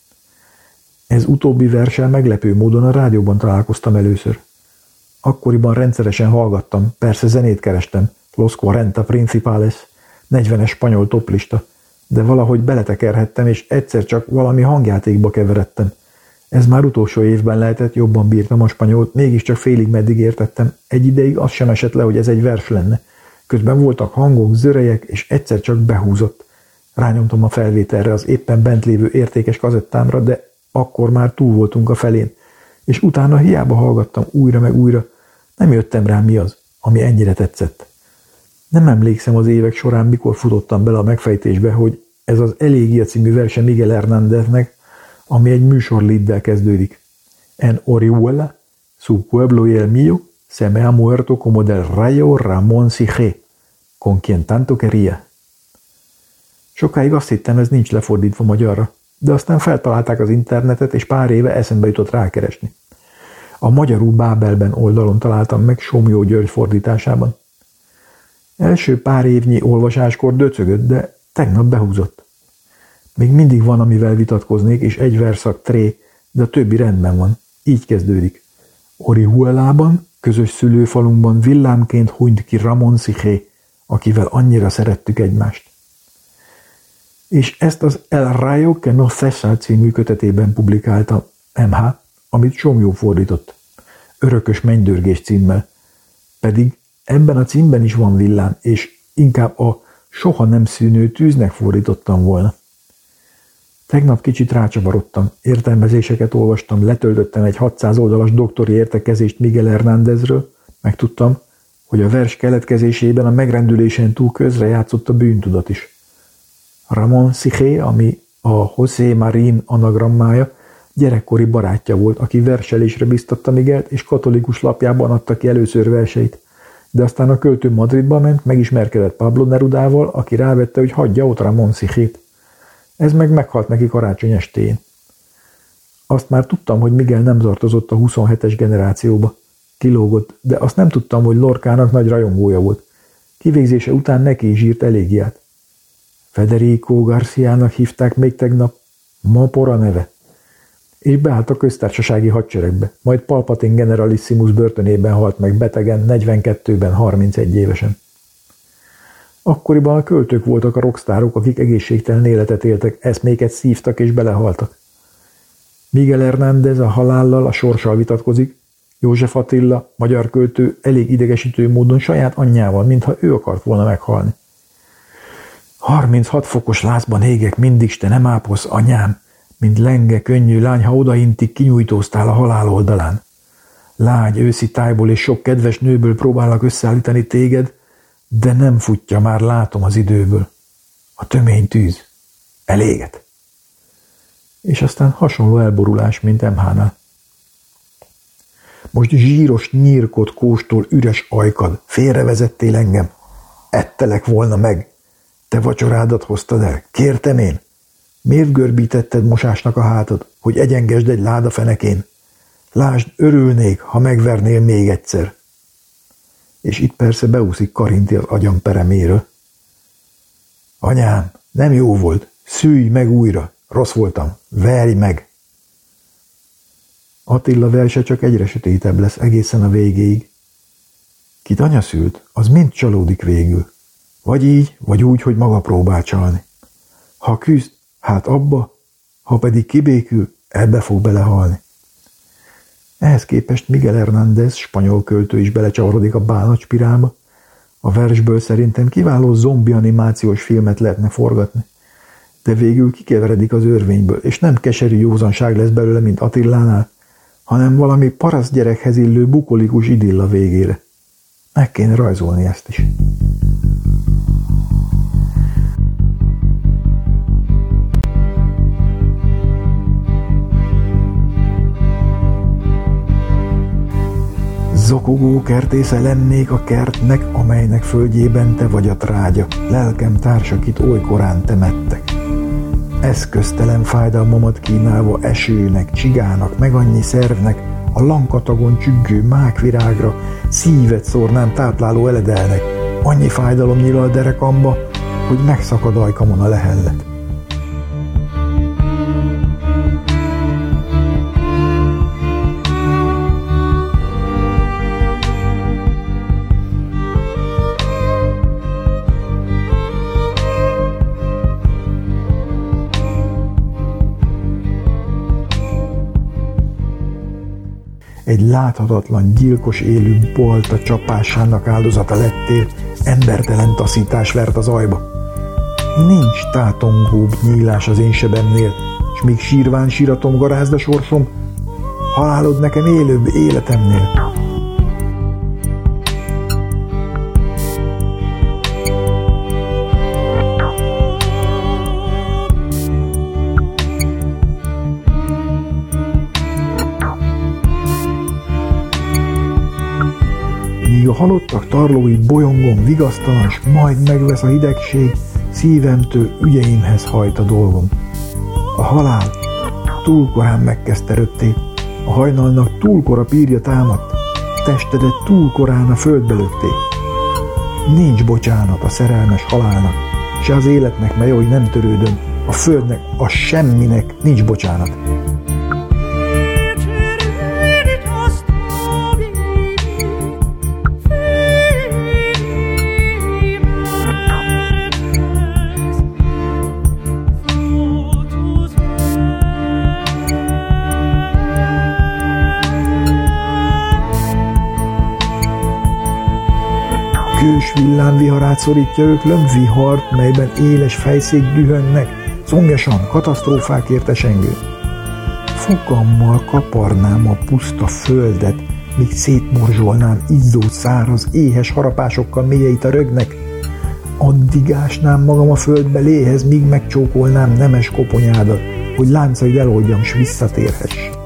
Ez utóbbi versel meglepő módon a rádióban találkoztam először. Akkoriban rendszeresen hallgattam, persze zenét kerestem, Los 40 Principales, 40-es spanyol toplista, de valahogy beletekerhettem, és egyszer csak valami hangjátékba keveredtem – ez már utolsó évben lehetett, jobban bírtam a spanyolt, mégiscsak félig meddig értettem. Egy ideig az sem esett le, hogy ez egy vers lenne. Közben voltak hangok, zörejek, és egyszer csak behúzott. Rányomtam a felvételre az éppen bent lévő értékes kazettámra, de akkor már túl voltunk a felén. És utána hiába hallgattam újra meg újra. Nem jöttem rá mi az, ami ennyire tetszett. Nem emlékszem az évek során, mikor futottam bele a megfejtésbe, hogy ez az Elégia című verse Miguel Hernándeznek, ami egy műsorliddel kezdődik. En Orihuela, su pueblo y el mío, se me ha muerto como del rayo Ramón Sige, con quien tanto quería. Sokáig azt hittem, ez nincs lefordítva magyarra, de aztán feltalálták az internetet, és pár éve eszembe jutott rákeresni. A magyarul Bábelben oldalon találtam meg Somjó György fordításában. Első pár évnyi olvasáskor döcögött, de tegnap behúzott. Még mindig van, amivel vitatkoznék, és egy verszak tré, de a többi rendben van. Így kezdődik. Orihuelában, közös szülőfalunkban villámként hunyt ki Ramon Sziché, akivel annyira szerettük egymást. És ezt az El Rayo que no cesa című kötetében publikálta MH, amit Somjó fordított. Örökös mennydörgés címmel. Pedig ebben a címben is van villám, és inkább a soha nem szűnő tűznek fordítottam volna. Tegnap kicsit rácsavarodtam, értelmezéseket olvastam, letöltöttem egy 600 oldalas doktori értekezést Miguel Hernándezről, megtudtam, hogy a vers keletkezésében a megrendülésen túl közre játszott a bűntudat is. Ramon Siché, ami a José Marín anagrammája, gyerekkori barátja volt, aki verselésre biztatta Miguelt, és katolikus lapjában adta ki először verseit. de aztán a költő Madridba ment, megismerkedett Pablo Nerudával, aki rávette, hogy hagyja ott Ramon Szichét. Ez meg meghalt neki karácsony estén. Azt már tudtam, hogy Miguel nem tartozott a 27-es generációba. Kilógott, de azt nem tudtam, hogy Lorkának nagy rajongója volt. Kivégzése után neki is írt elégiát. Federico Garciának hívták még tegnap, ma pora neve. És beállt a köztársasági hadseregbe, majd Palpatine generalissimus börtönében halt meg betegen 42-ben 31 évesen. Akkoriban a költők voltak a rockstárok, akik egészségtelen életet éltek, eszméket szívtak és belehaltak. Miguel Hernández a halállal, a sorssal vitatkozik, József Attila, magyar költő, elég idegesítő módon saját anyjával, mintha ő akart volna meghalni. 36 fokos lázban égek, mindig te nem ápolsz, anyám, mint lenge, könnyű lány, ha odaintik, kinyújtóztál a halál oldalán. Lágy, őszi tájból és sok kedves nőből próbálnak összeállítani téged, de nem futja, már látom az időből. A tömény tűz. Eléget. És aztán hasonló elborulás, mint MH-nál. Most zsíros nyírkot kóstol üres ajkad. Félrevezettél engem. Ettelek volna meg. Te vacsorádat hoztad el. Kértem én. Miért görbítetted mosásnak a hátad, hogy egyengesd egy láda fenekén? Lásd, örülnék, ha megvernél még egyszer. És itt persze beúszik Karinti az agyam pereméről. Anyám, nem jó volt, szűj meg újra, rossz voltam, verj meg! Attila verse csak egyre sötétebb lesz egészen a végéig. Kit anya szült, az mind csalódik végül. Vagy így, vagy úgy, hogy maga próbál csalni. Ha küzd, hát abba, ha pedig kibékül, ebbe fog belehalni. Ehhez képest Miguel Hernández, spanyol költő is belecsavarodik a bánatspirálba. A versből szerintem kiváló zombi animációs filmet lehetne forgatni. De végül kikeveredik az örvényből, és nem keserű józanság lesz belőle, mint Attillánál, hanem valami paraszt gyerekhez illő bukolikus idilla végére. Meg kéne rajzolni ezt is. Zokogó kertésze lennék a kertnek, amelynek földjében te vagy a trágya, lelkem társakit olykorán temettek. Eszköztelen fájdalmamat kínálva esőnek, csigának, meg annyi szervnek, a lankatagon csüggő mákvirágra, szívet szórnám tápláló eledelnek, annyi fájdalom nyilal derekamba, hogy megszakad ajkamon a lehellet. Egy láthatatlan, gyilkos élő bolta csapásának áldozata lettél, embertelen taszítás vert az ajba. Nincs tátongóbb nyílás az én sebemnél, és még sírván síratom garázda sorsom, halálod nekem élőbb életemnél. Halottak tarlóit bolyongom vigasztalan, s majd megvesz a hidegség, szívemtől ügyeimhez hajt a dolgom. A halál túl korán megkezdte röttét, a hajnalnak túl kora pírja támadt, testedet túl korán a földbe lökték. Nincs bocsánat a szerelmes halálnak, se az életnek, mely hogy nem törődöm, a földnek, a semminek nincs bocsánat. Villámviharát szorítja ők lömvihart, melyben éles fejszék dühönnek, zongesan katasztrófák értesengő. Fogammal kaparnám a puszta földet, míg szétmorzsolnám izzó száraz, éhes harapásokkal mélyeit a rögnek. Addig ásnám magam a földbe léhez, míg megcsókolnám nemes koponyádat, hogy láncaid eloldjam, s visszatérhess.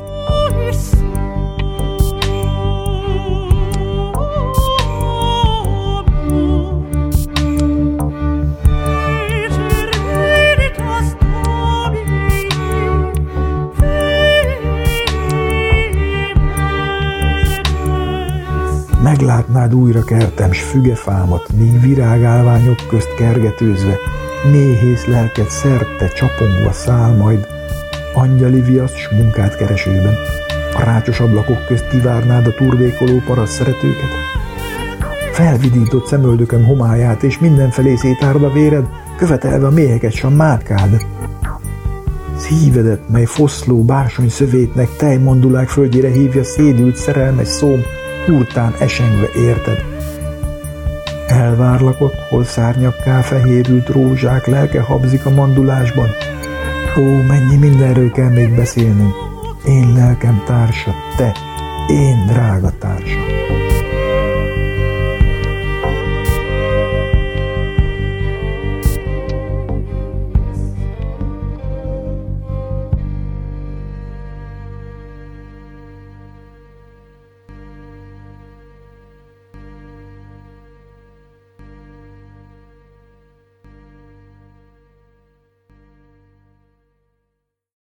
Látnád újra kertem s fügefámat, míg virágálványok közt kergetőzve, méhész lelket szerte csapongva száll majd, angyali viaszt s munkát keresőben. A rácsos ablakok közt kivárnád a turvékoló parasz szeretőket? Felvidított szemöldököm homályát, és mindenfelé szétárd a véred, követelve a méheket s a mátkád. Szívedet, mely foszló bársony szövétnek tejmondulák földjére hívja szédült szerelmes szóm, hurtán esengve érted. Elvárlak ott, hol szárnyakká fehérült rózsák lelke habzik a mandulásban. Ó, mennyi mindenről kell még beszélnünk. Én lelkem társa, te, én drága társa.